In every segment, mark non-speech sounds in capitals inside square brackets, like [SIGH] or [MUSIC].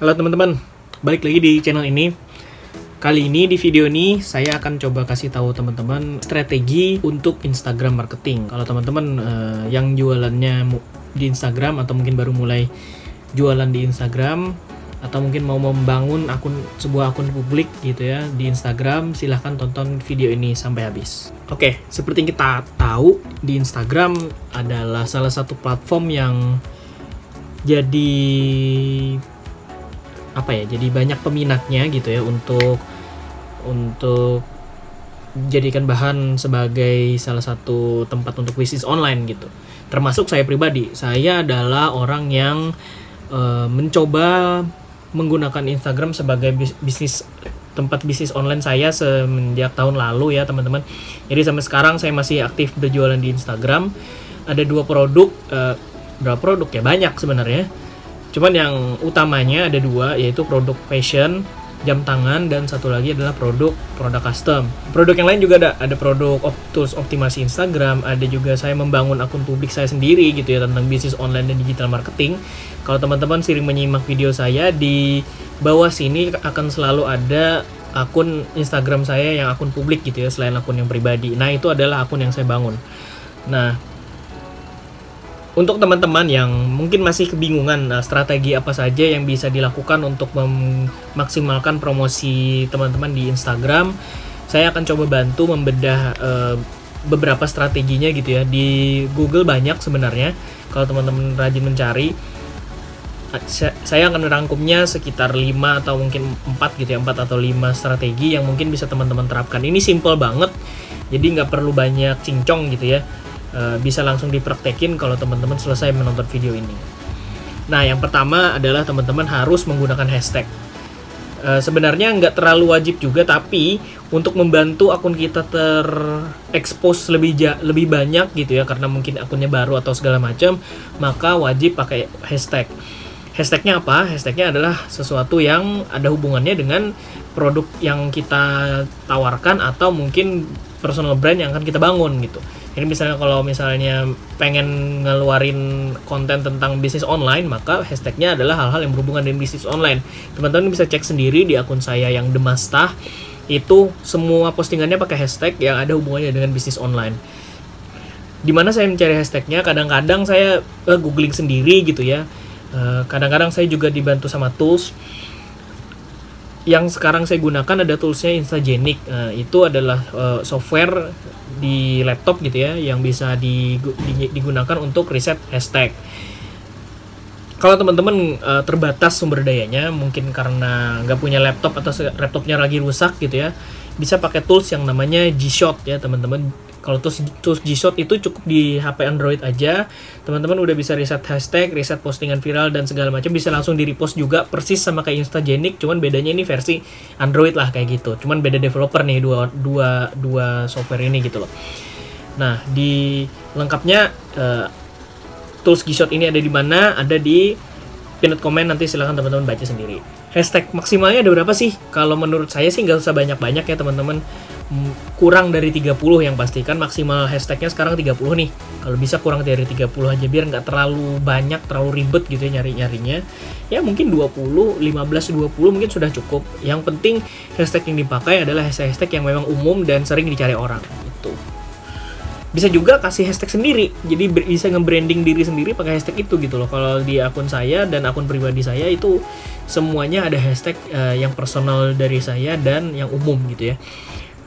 Halo teman-teman, balik lagi di channel ini. Kali ini di video ini saya akan coba kasih tahu teman-teman strategi untuk Instagram marketing. Kalau teman-teman uh, yang jualannya di Instagram atau mungkin baru mulai jualan di Instagram atau mungkin mau membangun akun sebuah akun publik gitu ya di Instagram, silahkan tonton video ini sampai habis. Oke, seperti kita tahu di Instagram adalah salah satu platform yang jadi apa ya jadi banyak peminatnya gitu ya untuk untuk jadikan bahan sebagai salah satu tempat untuk bisnis online gitu. Termasuk saya pribadi saya adalah orang yang uh, mencoba menggunakan Instagram sebagai bisnis tempat bisnis online saya semenjak tahun lalu ya teman-teman. Jadi sampai sekarang saya masih aktif berjualan di Instagram. Ada dua produk uh, berapa produk ya? Banyak sebenarnya Cuman yang utamanya ada dua yaitu produk fashion, jam tangan dan satu lagi adalah produk produk custom. Produk yang lain juga ada ada produk op, tools optimasi Instagram, ada juga saya membangun akun publik saya sendiri gitu ya tentang bisnis online dan digital marketing. Kalau teman-teman sering menyimak video saya di bawah sini akan selalu ada akun Instagram saya yang akun publik gitu ya selain akun yang pribadi. Nah, itu adalah akun yang saya bangun. Nah, untuk teman-teman yang mungkin masih kebingungan uh, strategi apa saja yang bisa dilakukan untuk memaksimalkan promosi teman-teman di Instagram, saya akan coba bantu membedah uh, beberapa strateginya gitu ya. Di Google banyak sebenarnya. Kalau teman-teman rajin mencari, saya akan merangkumnya sekitar 5 atau mungkin 4 gitu ya, 4 atau 5 strategi yang mungkin bisa teman-teman terapkan. Ini simple banget. Jadi nggak perlu banyak cincong gitu ya Eh, bisa langsung dipraktekin kalau teman-teman selesai menonton video ini. Nah, yang pertama adalah teman-teman harus menggunakan hashtag. Uh, sebenarnya nggak terlalu wajib juga, tapi untuk membantu akun kita terekspos lebih ja lebih banyak gitu ya, karena mungkin akunnya baru atau segala macam, maka wajib pakai hashtag. Hashtagnya apa? Hashtagnya adalah sesuatu yang ada hubungannya dengan produk yang kita tawarkan atau mungkin personal brand yang akan kita bangun gitu. Ini misalnya kalau misalnya pengen ngeluarin konten tentang bisnis online, maka hashtagnya adalah hal-hal yang berhubungan dengan bisnis online. Teman-teman bisa cek sendiri di akun saya yang Demastah, itu semua postingannya pakai hashtag yang ada hubungannya dengan bisnis online. Di mana saya mencari hashtagnya, kadang-kadang saya uh, googling sendiri gitu ya. Uh, kadang-kadang saya juga dibantu sama tools yang sekarang saya gunakan ada toolsnya Instagenic. Nah, itu adalah uh, software di laptop gitu ya yang bisa digunakan untuk riset hashtag. Kalau teman-teman uh, terbatas sumber dayanya, mungkin karena nggak punya laptop atau laptopnya lagi rusak gitu ya, bisa pakai tools yang namanya G-Shot ya teman-teman kalau tools, tools G-Shot itu cukup di HP Android aja. Teman-teman udah bisa riset hashtag, riset postingan viral dan segala macam bisa langsung di repost juga persis sama kayak Instagenic, cuman bedanya ini versi Android lah kayak gitu. Cuman beda developer nih dua dua dua software ini gitu loh. Nah, di lengkapnya uh, tools G-Shot ini ada di mana? Ada di pinned comment nanti silahkan teman-teman baca sendiri. Hashtag maksimalnya ada berapa sih? Kalau menurut saya sih nggak usah banyak-banyak ya teman-teman kurang dari 30 yang pastikan maksimal hashtagnya sekarang 30 nih. Kalau bisa kurang dari 30 aja biar nggak terlalu banyak terlalu ribet gitu ya nyari nyarinya ya mungkin 20 15 20 mungkin sudah cukup. Yang penting hashtag yang dipakai adalah hashtag, hashtag yang memang umum dan sering dicari orang itu bisa juga kasih hashtag sendiri. Jadi bisa nge-branding diri sendiri pakai hashtag itu gitu loh. Kalau di akun saya dan akun pribadi saya itu semuanya ada hashtag uh, yang personal dari saya dan yang umum gitu ya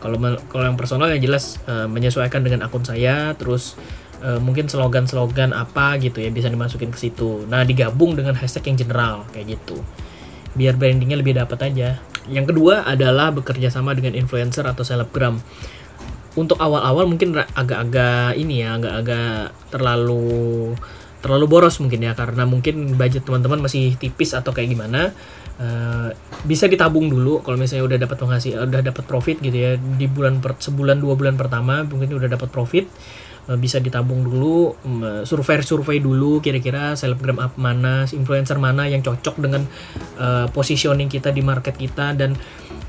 kalau kalau yang personal yang jelas uh, menyesuaikan dengan akun saya terus uh, mungkin slogan-slogan apa gitu ya bisa dimasukin ke situ. Nah digabung dengan hashtag yang general kayak gitu. Biar brandingnya lebih dapat aja. Yang kedua adalah bekerja sama dengan influencer atau selebgram. Untuk awal-awal mungkin agak-agak ini ya agak-agak terlalu terlalu boros mungkin ya karena mungkin budget teman-teman masih tipis atau kayak gimana uh, bisa ditabung dulu kalau misalnya udah dapat penghasil udah dapat profit gitu ya. Di bulan per, sebulan dua bulan pertama mungkin udah dapat profit uh, bisa ditabung dulu um, survei survei dulu kira-kira selebgram apa mana influencer mana yang cocok dengan uh, positioning kita di market kita dan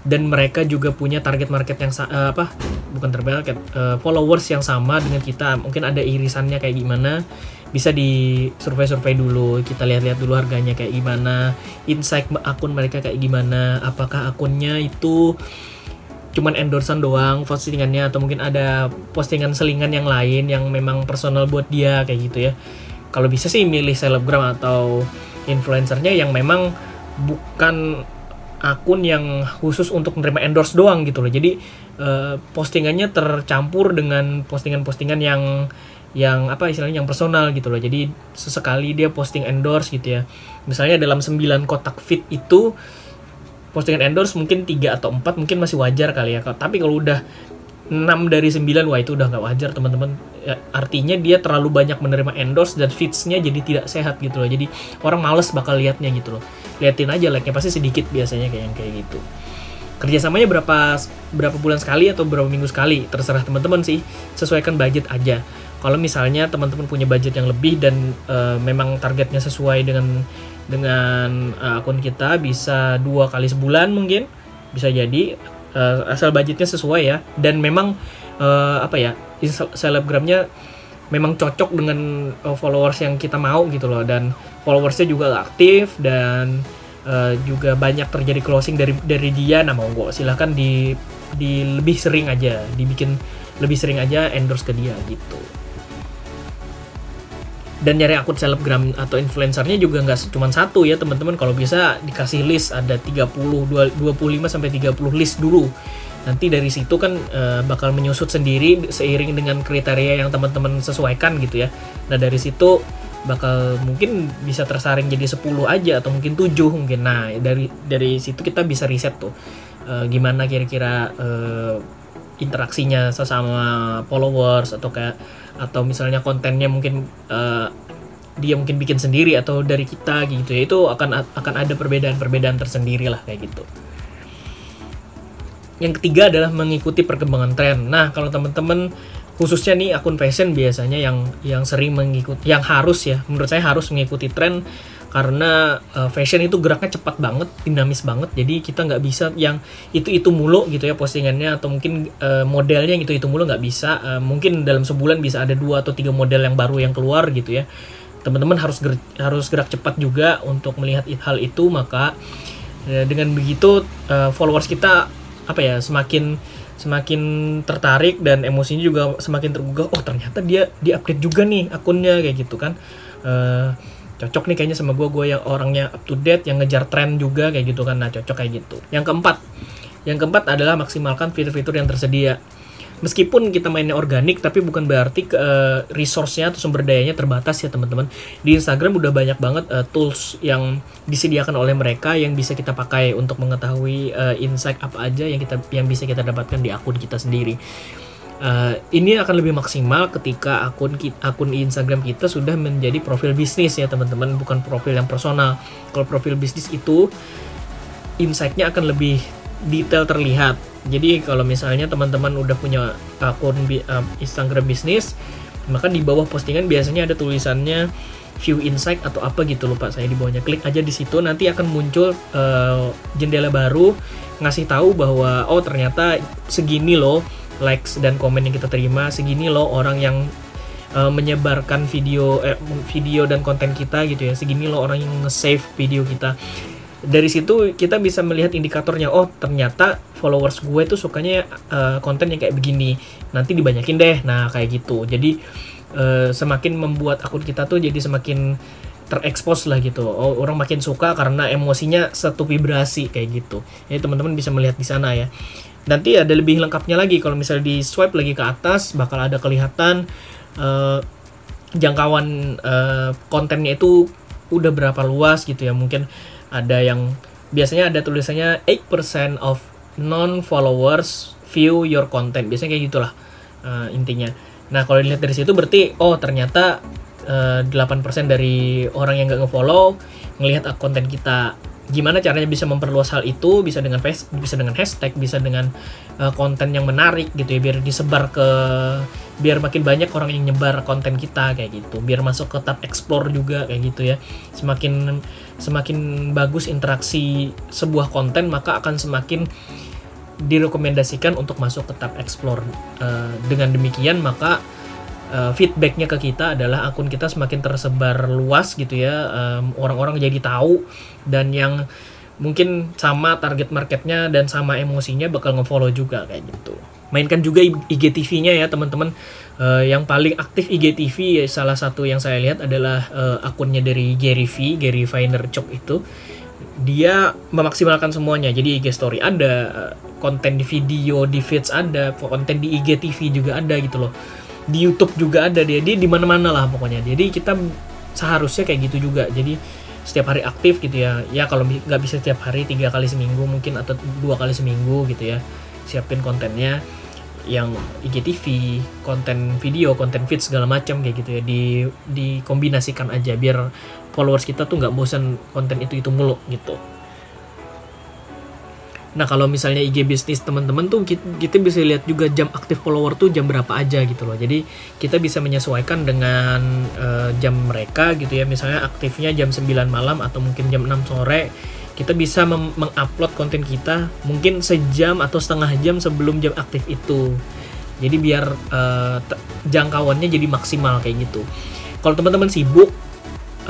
dan mereka juga punya target market yang uh, apa bukan target uh, followers yang sama dengan kita. Mungkin ada irisannya kayak gimana bisa di survei-survei dulu kita lihat-lihat dulu harganya kayak gimana insight akun mereka kayak gimana apakah akunnya itu cuman endorsan doang postingannya atau mungkin ada postingan selingan yang lain yang memang personal buat dia kayak gitu ya. Kalau bisa sih milih selebgram atau influencernya yang memang bukan akun yang khusus untuk menerima endorse doang gitu loh. Jadi uh, postingannya tercampur dengan postingan-postingan yang yang apa istilahnya yang personal gitu loh. Jadi sesekali dia posting endorse gitu ya. Misalnya dalam 9 kotak feed itu postingan endorse mungkin tiga atau empat mungkin masih wajar kali ya. Tapi kalau udah 6 dari 9 wah itu udah nggak wajar teman-teman. Ya, artinya dia terlalu banyak menerima endorse dan feedsnya jadi tidak sehat gitu loh. Jadi orang males bakal liatnya gitu loh. Liatin aja like-nya pasti sedikit biasanya kayak yang kayak gitu. Kerjasamanya berapa berapa bulan sekali atau berapa minggu sekali? Terserah teman-teman sih. Sesuaikan budget aja kalau misalnya teman-teman punya budget yang lebih dan uh, memang targetnya sesuai dengan dengan uh, akun kita bisa dua kali sebulan mungkin bisa jadi uh, asal budgetnya sesuai ya. Dan memang uh, apa ya selebgramnya memang cocok dengan uh, followers yang kita mau gitu loh. Dan followersnya juga aktif dan uh, juga banyak terjadi closing dari dari dia. Nah monggo silahkan di di lebih sering aja dibikin lebih sering aja endorse ke dia gitu dan nyari akun selebgram atau influencernya juga nggak cuma satu ya teman-teman. Kalau bisa dikasih list ada 30 25 sampai 30 list dulu. Nanti dari situ kan e, bakal menyusut sendiri seiring dengan kriteria yang teman-teman sesuaikan gitu ya. Nah dari situ bakal mungkin bisa tersaring jadi 10 aja atau mungkin 7 mungkin. Nah dari dari situ kita bisa riset tuh e, gimana kira-kira e, interaksinya sesama followers atau kayak atau misalnya kontennya mungkin uh, dia mungkin bikin sendiri atau dari kita gitu ya itu akan akan ada perbedaan-perbedaan tersendiri lah kayak gitu. Yang ketiga adalah mengikuti perkembangan tren. Nah, kalau teman-teman khususnya nih akun fashion biasanya yang yang sering mengikuti yang harus ya menurut saya harus mengikuti tren karena uh, fashion itu geraknya cepat banget, dinamis banget. Jadi kita nggak bisa yang itu itu mulu gitu ya postingannya atau mungkin uh, modelnya yang itu mulu nggak bisa. Uh, mungkin dalam sebulan bisa ada dua atau tiga model yang baru yang keluar gitu ya. Teman-teman harus gerak, harus gerak cepat juga untuk melihat hal itu maka uh, dengan begitu uh, followers kita apa ya semakin semakin tertarik dan emosinya juga semakin tergugah. Oh ternyata dia diupdate juga nih akunnya kayak gitu kan. Uh, cocok nih kayaknya sama gue gue yang orangnya up to date yang ngejar tren juga kayak gitu kan. Nah cocok kayak gitu. Yang keempat yang keempat adalah maksimalkan fitur-fitur yang tersedia. Meskipun kita mainnya organik tapi bukan berarti uh, resource-nya atau sumber dayanya terbatas ya teman-teman. Di Instagram udah banyak banget uh, tools yang disediakan oleh mereka yang bisa kita pakai untuk mengetahui uh, insight apa aja yang kita yang bisa kita dapatkan di akun kita sendiri Uh, ini akan lebih maksimal ketika akun akun Instagram kita sudah menjadi profil bisnis ya teman-teman. Bukan profil yang personal. Kalau profil bisnis itu insightnya akan lebih detail terlihat. Jadi kalau misalnya teman-teman udah punya akun uh, Instagram bisnis maka di bawah postingan biasanya ada tulisannya view insight atau apa gitu lupa saya di bawahnya klik aja di situ nanti akan muncul uh, jendela baru ngasih tahu bahwa oh ternyata segini loh likes dan komen yang kita terima segini loh orang yang uh, menyebarkan video eh, video dan konten kita gitu ya. Segini loh orang yang nge-save video kita. Dari situ kita bisa melihat indikatornya oh ternyata followers gue tuh sukanya uh, konten yang kayak begini. Nanti dibanyakin deh. Nah kayak gitu. Jadi uh, semakin membuat akun kita tuh jadi semakin terekspos lah gitu. Oh, orang makin suka karena emosinya satu vibrasi kayak gitu. Jadi teman-teman bisa melihat di sana ya nanti ada lebih lengkapnya lagi. Kalau misalnya di swipe lagi ke atas bakal ada kelihatan uh, jangkauan uh, kontennya itu udah berapa luas gitu ya. Mungkin ada yang biasanya ada tulisannya 8% of non followers view your content. Biasanya kayak gitulah uh, intinya. Nah kalau dilihat dari situ berarti oh ternyata uh, 8% dari orang yang gak ngefollow ngelihat konten kita gimana caranya bisa memperluas hal itu bisa dengan bisa dengan hashtag bisa dengan uh, konten yang menarik gitu ya biar disebar ke biar makin banyak orang yang nyebar konten kita kayak gitu. Biar masuk ke tab explore juga kayak gitu ya. Semakin semakin bagus interaksi sebuah konten maka akan semakin direkomendasikan untuk masuk ke tab explore. Uh, dengan demikian maka uh, feedbacknya ke kita adalah akun kita semakin tersebar luas gitu ya um, orang-orang jadi tahu dan yang mungkin sama target marketnya dan sama emosinya bakal ngefollow juga kayak gitu. Mainkan juga IGTV-nya ya teman-teman. Uh, yang paling aktif IGTV ya, salah satu yang saya lihat adalah uh, akunnya dari Gary V Gary Vaynerchuk itu. Dia memaksimalkan semuanya. Jadi IG story ada konten di video di feeds ada konten di IGTV juga ada gitu loh di YouTube juga ada dia. Di mana-mana lah pokoknya. Jadi kita seharusnya kayak gitu juga. Jadi setiap hari aktif gitu ya. Ya kalau nggak bisa setiap hari tiga kali seminggu mungkin atau dua kali seminggu gitu ya. Siapin kontennya yang IGTV, konten video, konten feed segala macam kayak gitu ya. Di dikombinasikan aja biar followers kita tuh nggak bosan konten itu itu mulu gitu. Nah kalau misalnya IG bisnis teman-teman tuh kita, bisa lihat juga jam aktif follower tuh jam berapa aja gitu loh. Jadi kita bisa menyesuaikan dengan uh, jam mereka gitu ya. Misalnya aktifnya jam 9 malam atau mungkin jam 6 sore kita bisa mengupload konten kita mungkin sejam atau setengah jam sebelum jam aktif itu jadi biar uh, jangkauannya jadi maksimal kayak gitu kalau teman-teman sibuk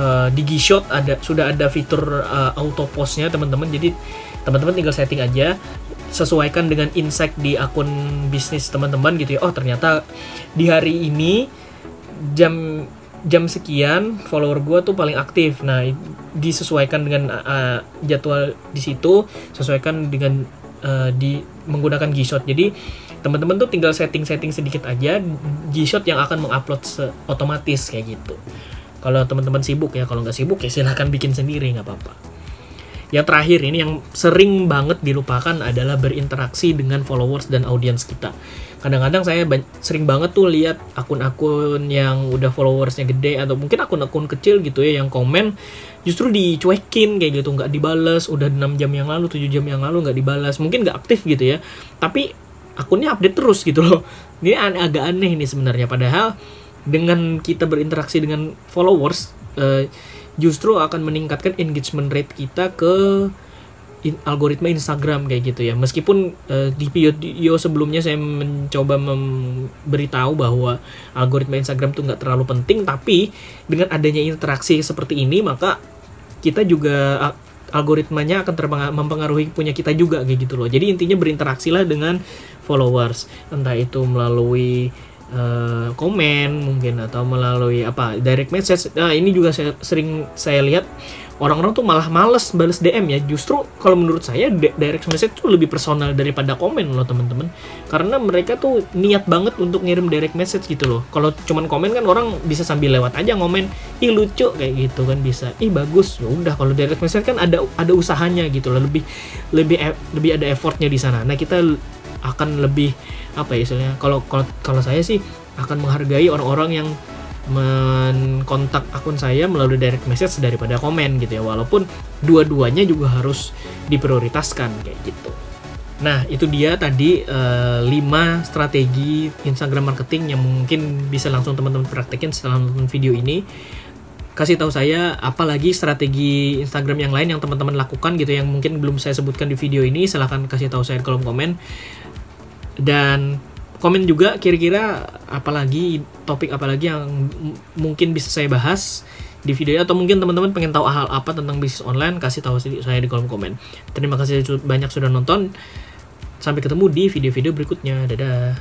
uh, di Gshot ada sudah ada fitur uh, auto postnya teman-teman jadi teman-teman tinggal setting aja sesuaikan dengan insight di akun bisnis teman-teman gitu ya. Oh ternyata di hari ini jam jam sekian follower gue tuh paling aktif. Nah disesuaikan dengan uh, jadwal di situ sesuaikan dengan uh, di menggunakan Gshot. Jadi teman-teman tuh tinggal setting-setting sedikit aja Gshot yang akan mengupload otomatis kayak gitu. Kalau teman-teman sibuk ya kalau nggak sibuk ya silahkan bikin sendiri nggak apa-apa yang terakhir ini yang sering banget dilupakan adalah berinteraksi dengan followers dan audiens kita. Kadang-kadang saya sering banget tuh lihat akun-akun yang udah followersnya gede atau mungkin akun-akun kecil gitu ya yang komen justru dicuekin kayak gitu nggak dibales. Udah 6 jam yang lalu 7 jam yang lalu nggak dibalas mungkin nggak aktif gitu ya tapi akunnya update terus gitu loh. [LAUGHS] Ini agak aneh ini sebenarnya. Padahal dengan kita berinteraksi dengan followers uh, justru akan meningkatkan engagement rate kita ke in, algoritma Instagram kayak gitu ya. Meskipun uh, di video sebelumnya saya mencoba memberitahu bahwa algoritma Instagram tuh nggak terlalu penting, tapi dengan adanya interaksi seperti ini maka kita juga algoritmanya akan mempengaruhi punya kita juga kayak gitu loh. Jadi intinya berinteraksi lah dengan followers, entah itu melalui uh, komen mungkin atau melalui apa direct message. Nah ini juga saya sering saya lihat orang-orang tuh malah males balas DM ya. Justru kalau menurut saya direct message tuh lebih personal daripada komen loh teman-teman. Karena mereka tuh niat banget untuk ngirim direct message gitu loh. Kalau cuman komen kan orang bisa sambil lewat aja ngomen ih lucu kayak gitu kan bisa. Ih bagus. Ya udah kalau direct message kan ada ada usahanya gitu loh. Lebih lebih e, lebih ada effortnya di sana. Nah kita akan lebih apa ya istilahnya kalau kalau saya sih akan menghargai orang-orang yang menkontak akun saya melalui direct message daripada komen gitu ya. Walaupun dua-duanya juga harus diprioritaskan kayak gitu. Nah itu dia tadi uh, eh, 5 strategi Instagram marketing yang mungkin bisa langsung teman-teman praktekin setelah nonton video ini. Kasih tahu saya apalagi strategi Instagram yang lain yang teman-teman lakukan gitu yang mungkin belum saya sebutkan di video ini silahkan kasih tahu saya di kolom komen dan komen juga kira-kira apalagi topik apalagi yang mungkin bisa saya bahas di video atau mungkin teman-teman pengen tahu hal apa tentang bisnis online kasih tahu saya di kolom komen. Terima kasih banyak sudah nonton. Sampai ketemu di video-video berikutnya. Dadah.